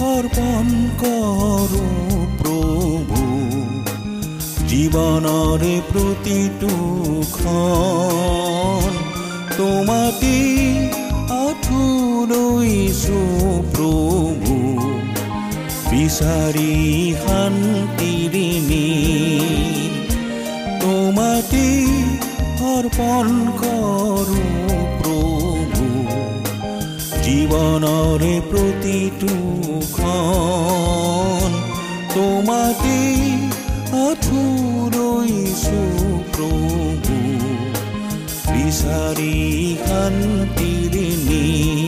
অৰ্পণ কৰো প্ৰভু জীৱনৰে প্ৰতিটো খন তোমাটি আঁঠুলৈছো প্ৰভু বিচাৰি শান্তিৰিণী তোমাটি অৰ্পণ কৰো জীৱনৰে প্ৰতিটো খন তোমাতে আঁঠুলৈছো প্ৰভু বিচাৰি শান্তিৰে নীৰ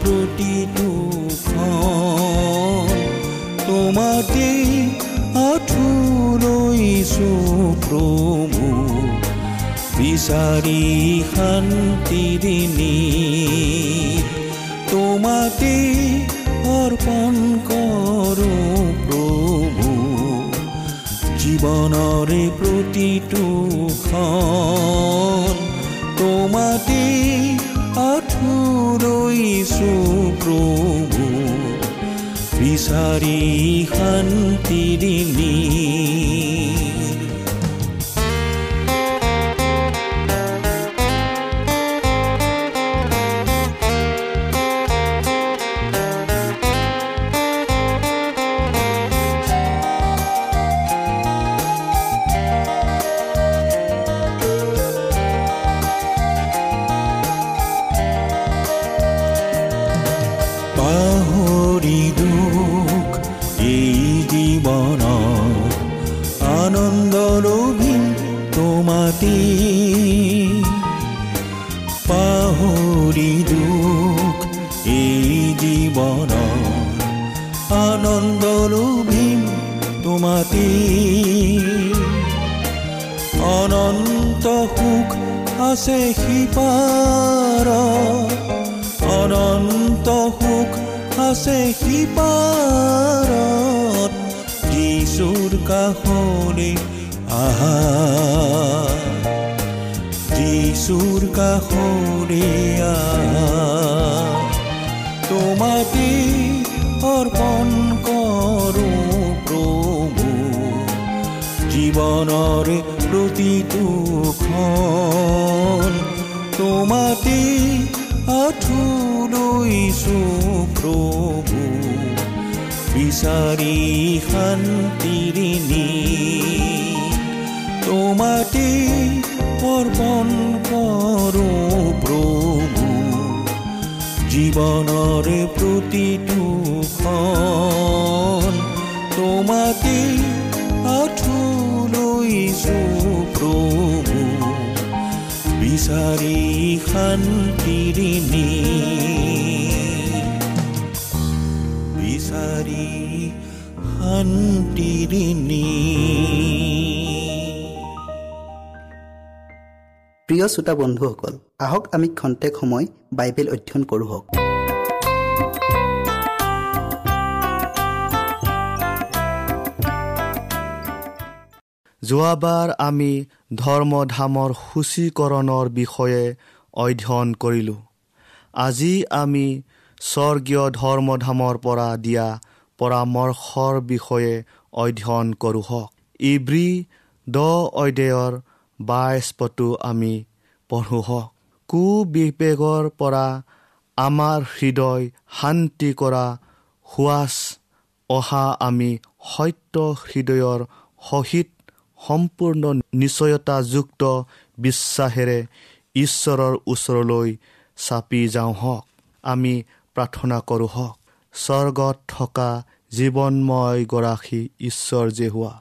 প্ৰতিটো খন তোমাতে আঁঠুলৈছো প্ৰভু বিচাৰি শান্তিৰিণী তোমাতে অৰ্পণ কৰোঁ প্ৰভু জীৱনৰে প্ৰতিটো খন আঁঠুলৈছো প্ৰভু বিচাৰি শান্তিৰিণী পাহৰি অৰ্পণ কৰো প্ৰভু। জীৱনৰ প্ৰতিটো তোমাতে আঠু লৈছো প্ৰভু। বিচাৰি নি তোমাতে অৰ্পণ কৰো জীৱনৰ প্ৰতিটো আঠু লৈছো প্ৰভু বিচাৰি শান্তিৰে নি বিচাৰি শান্তিৰে নি প্ৰিয় শ্ৰোতা বন্ধুসকল আহক আমি খন্তেক সময় বাইবেল অধ্যয়ন কৰোঁ হওক। যোৱাবাৰ আমি ধৰ্মধামৰ সূচীকৰণৰ বিষয়ে অধ্যয়ন কৰিলোঁ। আজি আমি স্বৰ্গীয় ধৰ্মধামৰ পৰা দিয়া পৰামৰ্শৰ বিষয়ে অধ্যয়ন কৰোঁ হওক। ইব্ৰী দহ অধ্যায়ৰ বাইছ পটো আমি পঢ়োঁ হওক। কুবিবেগৰ পৰা আমাৰ হৃদয় শান্তি কৰা সুৱাচ অহা আমি সত্য হৃদয়ৰ সহিত সম্পূৰ্ণ নিশ্চয়তাযুক্ত বিশ্বাসেৰে ঈশ্বৰৰ ওচৰলৈ চাপি যাওঁ হওক। আমি প্ৰাৰ্থনা কৰোঁ হওক স্বৰ্গত থকা জীৱনময় গৰাকী ঈশ্বৰ যে হোৱা।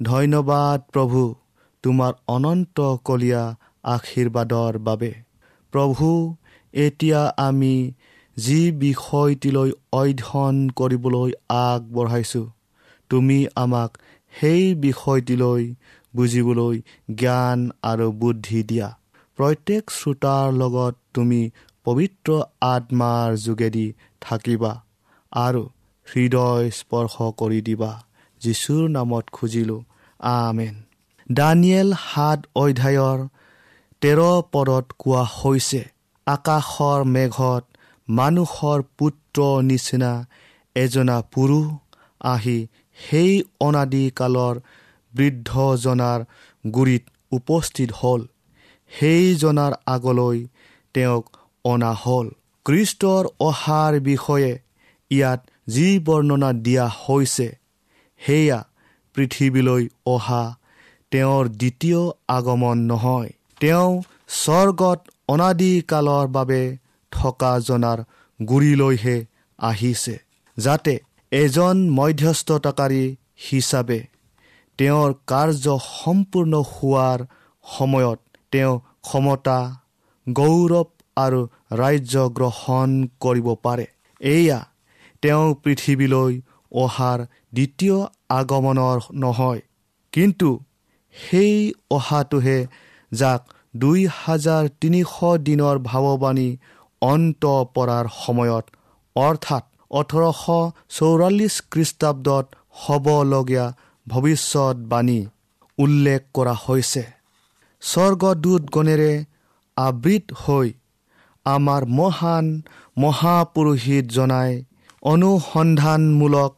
ধন্যবাদ প্ৰভু তোমাৰ অনন্ত কলীয়া আশীৰ্বাদৰ বাবে। প্ৰভু এতিয়া আমি যি বিষয়টিলৈ অধ্যয়ন কৰিবলৈ আগবঢ়াইছোঁ তুমি আমাক সেই বিষয়টিলৈ বুজিবলৈ জ্ঞান আৰু বুদ্ধি দিয়া। প্ৰত্যেক শ্ৰোতাৰ লগত তুমি পবিত্ৰ আত্মাৰ যোগেদি থাকিবা আৰু হৃদয় স্পৰ্শ কৰি দিবা। যীশুৰ নামত খুজিলোঁ আমেন। দানিয়েল সাত অধ্যায়ৰ তেৰ পদত কোৱা হৈছে আকাশৰ মেঘত মানুহৰ পুত্ৰ নিচিনা এজনা পুৰুষ আহি সেই অনাদিকালৰ বৃদ্ধজনাৰ গুৰিত উপস্থিত হ'ল। সেইজনাৰ আগলৈ তেওঁক অনা হ'ল। কৃষ্টৰ অহাৰ বিষয়ে ইয়াত যি বৰ্ণনা দিয়া হৈছে সেয়া পৃথিৱীলৈ অহা তেওঁৰ দ্বিতীয় আগমন নহয়। তেওঁ স্বৰ্গত অনাদিকালৰ বাবে থকা জনাৰ গুৰিলৈহে আহিছে যাতে এজন মধ্যস্থতাকাৰী হিচাপে তেওঁৰ কাৰ্য সম্পূৰ্ণ হোৱাৰ সময়ত তেওঁ ক্ষমতা গৌৰৱ আৰু ৰাজ্য গ্ৰহণ কৰিব পাৰে। এয়া তেওঁ পৃথিৱীলৈ অহাৰ দ্বিতীয় আগমনৰ নহয় কিন্তু সেই অহাটোহে যাক দুই হাজাৰ তিনিশ দিনৰ ভাৱবাণী অন্ত পৰাৰ সময়ত অৰ্থাৎ ওঠৰশ চৌৰাল্লিছ খ্ৰীষ্টাব্দত হ'বলগীয়া ভৱিষ্যতবাণী উল্লেখ কৰা হৈছে। স্বৰ্গদূতগণেৰে আবৃত হৈ আমাৰ মহান মহাপুৰোহিত জনাই অনুসন্ধানমূলক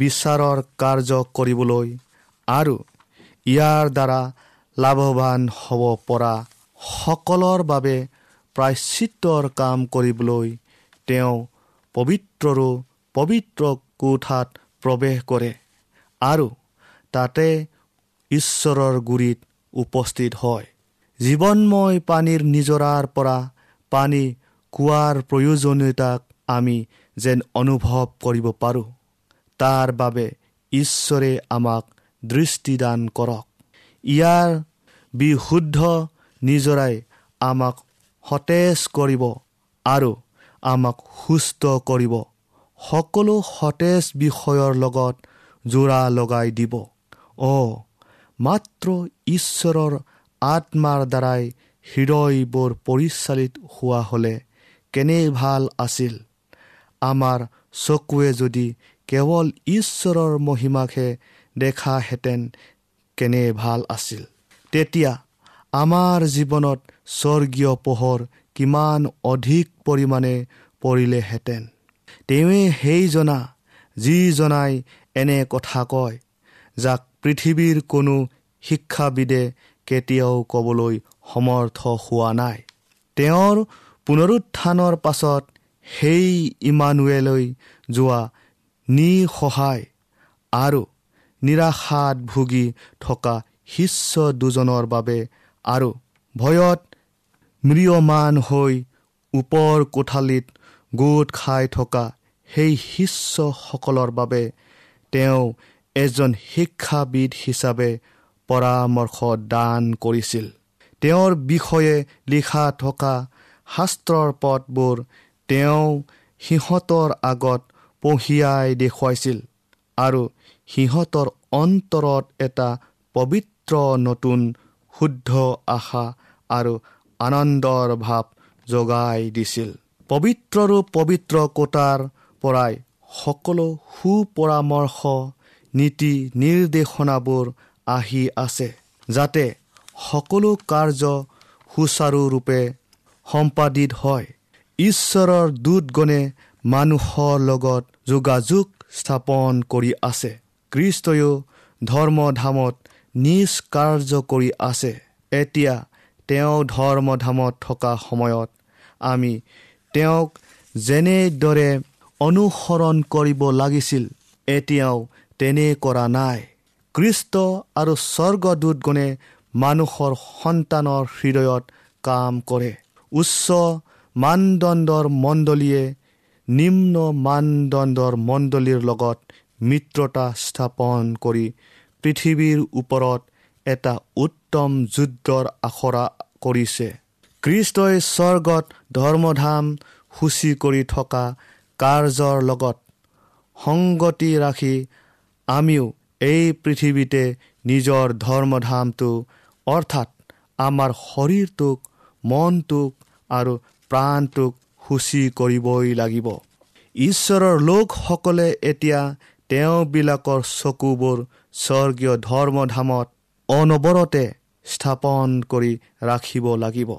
বিচাৰৰ কাৰ্য কৰিবলৈ আৰু ইয়াৰ দ্বাৰা লাভৱান হ'ব পৰা সকলৰ বাবে প্ৰায়চিত্ৰৰ কাম কৰিবলৈ তেওঁ পবিত্ৰৰো পবিত্ৰ কোঠাত প্ৰৱেশ কৰে আৰু তাতে ঈশ্বৰৰ গুৰিত উপস্থিত হয়। জীৱনময় পানীৰ নিজৰাৰ পৰা পানী কোৱাৰ প্ৰয়োজনীয়তাক আমি যেন অনুভৱ কৰিব পাৰোঁ। তাৰ বাবে ঈশ্বৰে আমাক দৃষ্টিদান কৰক। ইয়াৰ বিশুদ্ধ নিজৰাই আমাক সতেজ কৰিব আৰু আমাক সুস্থ কৰিব। সকলো সতেজ বিষয়ৰ লগত যোৰা লগাই দিব। অ' মাত্ৰ ঈশ্বৰৰ আত্মাৰ দ্বাৰাই হৃদয়বোৰ পৰিচালিত হোৱা হ'লে কেনে ভাল আছিল? আমাৰ চকুৱে যদি কেৱল ঈশ্বৰৰ মহিমাকহে দেখাহেঁতেন কেনে ভাল আছিল? তেতিয়া আমাৰ জীৱনত স্বৰ্গীয় পোহৰ কিমান অধিক পৰিমাণে পৰিলেহেঁতেন। তেওঁৱে সেইজনা যিজনাই এনে কথা কয় যাক পৃথিৱীৰ কোনো শিক্ষাবিদে কেতিয়াও ক'বলৈ সমৰ্থ হোৱা নাই। তেওঁৰ পুনৰুত্থানৰ পাছত সেই ইমানুৱেলৈ যোৱা নিসহায় আৰু নিৰাশাত ভুগি থকা শিষ্য দুজনৰ বাবে আৰু ভয়ত ম্ৰিয়মান হৈ ওপৰ কোঠালিত গোট খাই থকা সেই শিষ্যসকলৰ বাবে তেওঁ এজন শিক্ষাবিদ হিচাপে পৰামৰ্শ দান কৰিছিল। তেওঁৰ বিষয়ে লিখা থকা শাস্ত্ৰৰ পথবোৰ তেওঁ সিহঁতৰ আগত পঢ়িয়াই দেখুৱাইছিল আৰু সিহঁতৰ অন্তৰত এটা পবিত্ৰ নতুন শুদ্ধ আশা আৰু আনন্দৰ ভাৱ জগাই দিছিল। পবিত্ৰৰো পবিত্ৰ কোটাৰ পৰাই সকলো সুপৰামৰ্শ নীতি নিৰ্দেশনাবোৰ আহি আছে যাতে সকলো কাৰ্য সুচাৰুৰূপে সম্পাদিত হয়। ঈশ্বৰৰ দূতগণে মানুহৰ লগত যোগাযোগ স্থাপন কৰি আছে। কৃষ্টয়ো ধৰ্মধামত নিজ কাৰ্য কৰি আছে। এতিয়া তেওঁ ধৰ্মধামত থকা সময়ত আমি তেওঁক যেনেদৰে অনুসৰণ কৰিব লাগিছিল এতিয়াও তেনে কৰা নাই। কৃষ্ট আৰু স্বৰ্গদূতগণে মানুহৰ সন্তানৰ হৃদয়ত কাম কৰে। উচ্চ মানদণ্ডৰ মণ্ডলীয়ে নিম্ন মানদণ্ডৰ মণ্ডলীৰ লগত মিত্ৰতা স্থাপন কৰি পৃথিৱীৰ ওপৰত এটা উত্তম যুদ্ধৰ আখৰা কৰিছে। কৃষ্টই স্বৰ্গত ধৰ্মধাম সূচী কৰি থকা কাৰ্যৰ লগত সংগতি ৰাখি আমিও এই পৃথিৱীতে নিজৰ ধৰ্মধামটো অৰ্থাৎ আমাৰ শৰীৰটোক মনটোক আৰু প্ৰাণটোক সূচী কৰিবই লাগিব। ঈশ্বৰৰ লোকসকলে এতিয়া তেওঁবিলাকৰ চকুবোৰ স্বৰ্গীয় ধৰ্মধামত অনবৰতে স্থাপন কৰি ৰাখিব লাগিব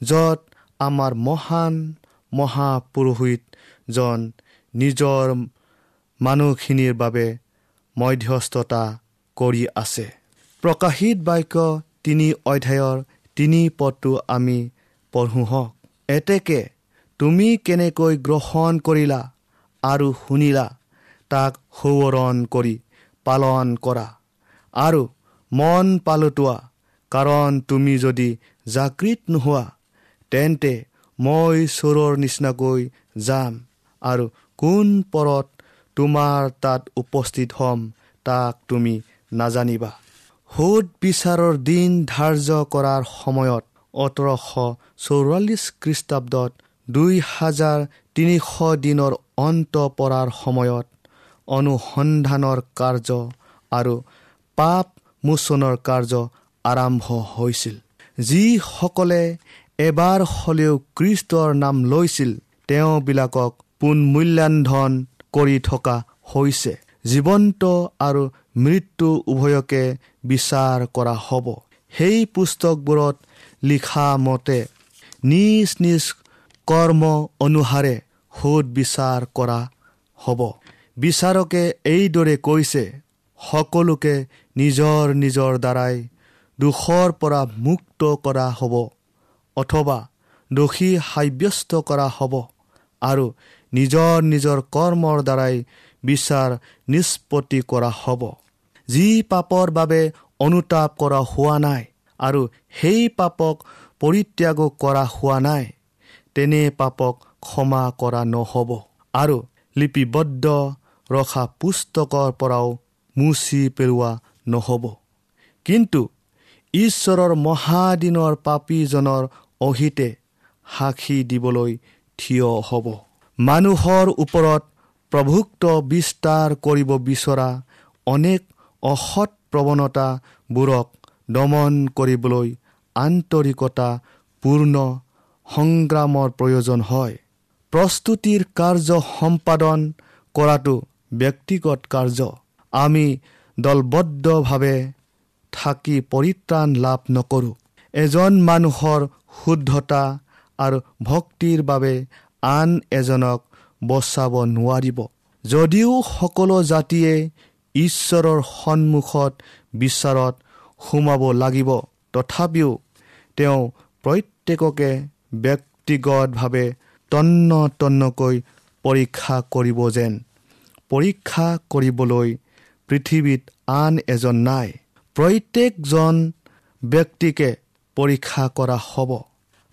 য'ত আমাৰ মহান মহাপুৰোহিতজন নিজৰ মানুহখিনিৰ বাবে মধ্যস্থতা কৰি আছে। প্ৰকাশিত বাক্য তিনি অধ্যায়ৰ তিনি পদটো আমি পঢ়োঁ হওক। এতেকে তুমি কেনেকৈ গ্ৰহণ কৰিলা আৰু শুনিলা? তাক সোঁৱৰণ কৰি পালন কৰা। আৰু মন পালোতোৱা কাৰণ তুমি যদি জাকৃত নোহোৱা তেন্তে মই চোৰৰ নিচিনাকৈ যাম আৰু কোন পৰত তোমাৰ তাত উপস্থিত হ'ম তাক তুমি নাজানিবা। সোধ বিচাৰৰ দিন ধাৰ্য কৰাৰ সময়ত ওঠৰশ চৌৰাল্লিছ খ্ৰীষ্টাব্দত দুই হাজাৰ তিনিশ দিনৰ অন্ত পৰাৰ সময়ত অনুসন্ধানৰ কাৰ্য আৰু পাপ মোচনৰ কাৰ্য আৰম্ভ হৈছিল। যিসকলে এবাৰ হ'লেও কৃষ্টৰ নাম লৈছিল তেওঁবিলাকক পুনমূল্যান্ধন কৰি থকা হৈছে। জীৱন্ত আৰু মৃত্যু উভয়কে বিচাৰ কৰা হ'ব। সেই পুস্তকবোৰত লিখা মতে নিজ নিজ কৰ্ম অনুসাৰে সোধ বিচাৰ কৰা হ'ব। বিচাৰকে এইদৰে কৈছে সকলোকে নিজৰ নিজৰ দ্বাৰাই দোষৰ পৰা মুক্ত কৰা হ'ব অথবা দোষী সাব্যস্ত কৰা হ'ব আৰু নিজৰ নিজৰ কৰ্মৰ দ্বাৰাই বিচাৰ নিষ্পত্তি কৰা হ'ব। যি পাপৰ বাবে অনুতাপ কৰা হোৱা নাই আৰু সেই পাপক পৰিত্যাগো কৰা হোৱা নাই তেনে পাপক ক্ষমা কৰা নহ'ব আৰু লিপিবদ্ধ ৰখা পুস্তকৰ পৰাও মুচি পেলোৱা নহ'ব। কিন্তু ঈশ্বৰৰ মহাদিনৰ পাপীজনৰ অহিতে সাক্ষী দিবলৈ থিয় হ'ব। মানুহৰ ওপৰত প্ৰভুক্ত বিস্তাৰ কৰিব বিচৰা অনেক অসৎ প্ৰৱণতাবোৰক দমন কৰিবলৈ আন্তৰিকতা পূৰ্ণ সংগ্ৰামৰ প্ৰয়োজন হয়। প্ৰস্তুতিৰ কাৰ্য সম্পাদন কৰাটো ব্যক্তিগত কাৰ্য। আমি দলবদ্ধভাৱে থাকি পৰিত্ৰাণ লাভ নকৰোঁ। এজন মানুহৰ শুদ্ধতা আৰু ভক্তিৰ বাবে আন এজনক বচাব নোৱাৰিব। যদিও সকলো জাতিয়ে ঈশ্বৰৰ সন্মুখত বিচাৰত সোমাব লাগিব তথাপিও তেওঁ প্ৰত্যেককে ব্যক্তিগতভাৱে তন্ন তন্নকৈ পৰীক্ষা কৰিব যেন পৰীক্ষা কৰিবলৈ পৃথিৱীত আন এজন নাই। প্ৰত্যেকজন ব্যক্তিকে পৰীক্ষা কৰা হ'ব।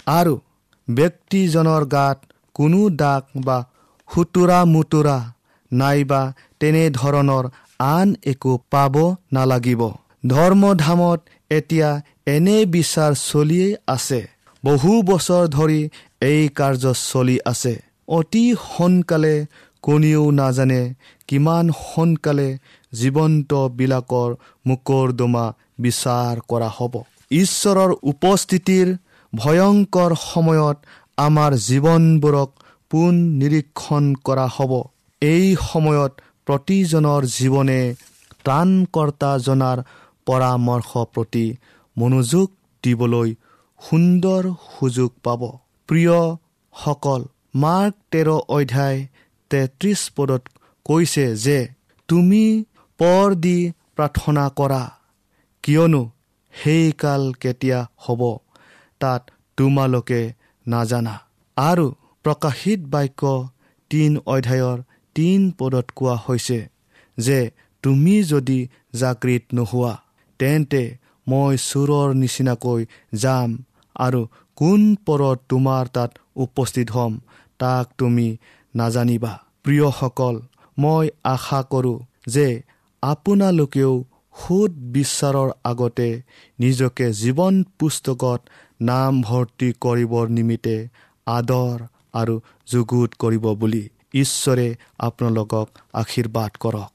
আৰু ব্যক্তিজনৰ গাত কোনো দাগ বা সুতুৰা মুতুৰা নাইবা তেনেধৰণৰ আন একো পাব নালাগিব। ধৰ্মধামত এতিয়া এনে বিচাৰ চলিয়েই আছে। বহু বছৰ ধৰি এই কাৰ্য চলি আছে। অতি সোনকালে কোনেও নাজানে কিমান সোনকালে জীৱন্তবিলাকৰ মোকৰ্দমা বিচাৰ কৰা হ'ব। ঈশ্বৰৰ উপস্থিতিৰ ভয়ংকৰ সময়ত আমাৰ জীৱনবোৰক পোন নিৰীক্ষণ কৰা হ'ব। এই সময়ত প্ৰতিজনৰ জীৱনে ত্ৰাণকৰ্তা জনাৰ পৰামৰ্শ প্ৰতি মনোযোগ দিবলৈ সুন্দৰ সুযোগ পাব। প্ৰিয়সকল মাৰ্ক তেৰ অধ্যায় তেত্ৰিছ পদত কৈছে যে তুমি পৰ দি প্ৰাৰ্থনা কৰা। কিয়নো সেই কাল কেতিয়া হ'ব তাত তোমালোকে নাজানা। আৰু প্ৰকাশিত বাক্য তিন অধ্যায়ৰ তিন পদত কোৱা হৈছে যে তুমি যদি জাগৃত নোহোৱা তেন্তে মই চোৰৰ নিচিনাকৈ যাম আৰু কোন পৰত তোমাৰ তাত উপস্থিত হ'ম তাক তুমি নাজানিবা। প্ৰিয়সকল মই আশা কৰোঁ যে আপোনালোকেও সুদ বিচাৰৰ আগতে নিজকে জীৱন পুস্তকত নাম ভৰ্তি কৰিবৰ নিমিত্তে আদৰ আৰু যুগুত কৰিব বুলি ঈশ্বৰে আপোনালোকক আশীৰ্বাদ কৰক।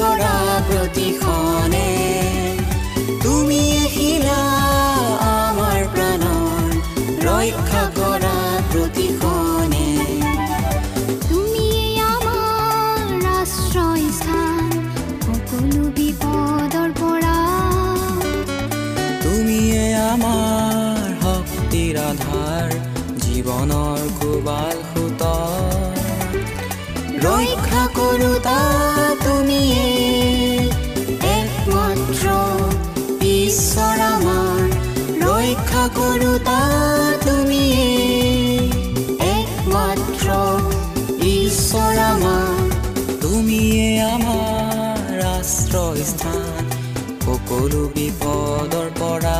কৰা প্ৰতিখনে তুমি শিলা আমাৰ প্ৰাণৰ ৰক্ষা কৰা প্ৰতিখনে তুমি আমাৰ ৰাষ্ট্ৰ স্থান সকলো বিপদৰ পৰা তুমিয়ে আমাৰ শক্তিৰ আধাৰ জীৱনৰ কোবাল সুত ৰক্ষা কৰোতা তুমে একমাত্ৰ ঈশ্বৰা তুমিয়ে আমাৰ ৰাষ্ট্ৰস্থান সকলো বিপদৰ পৰা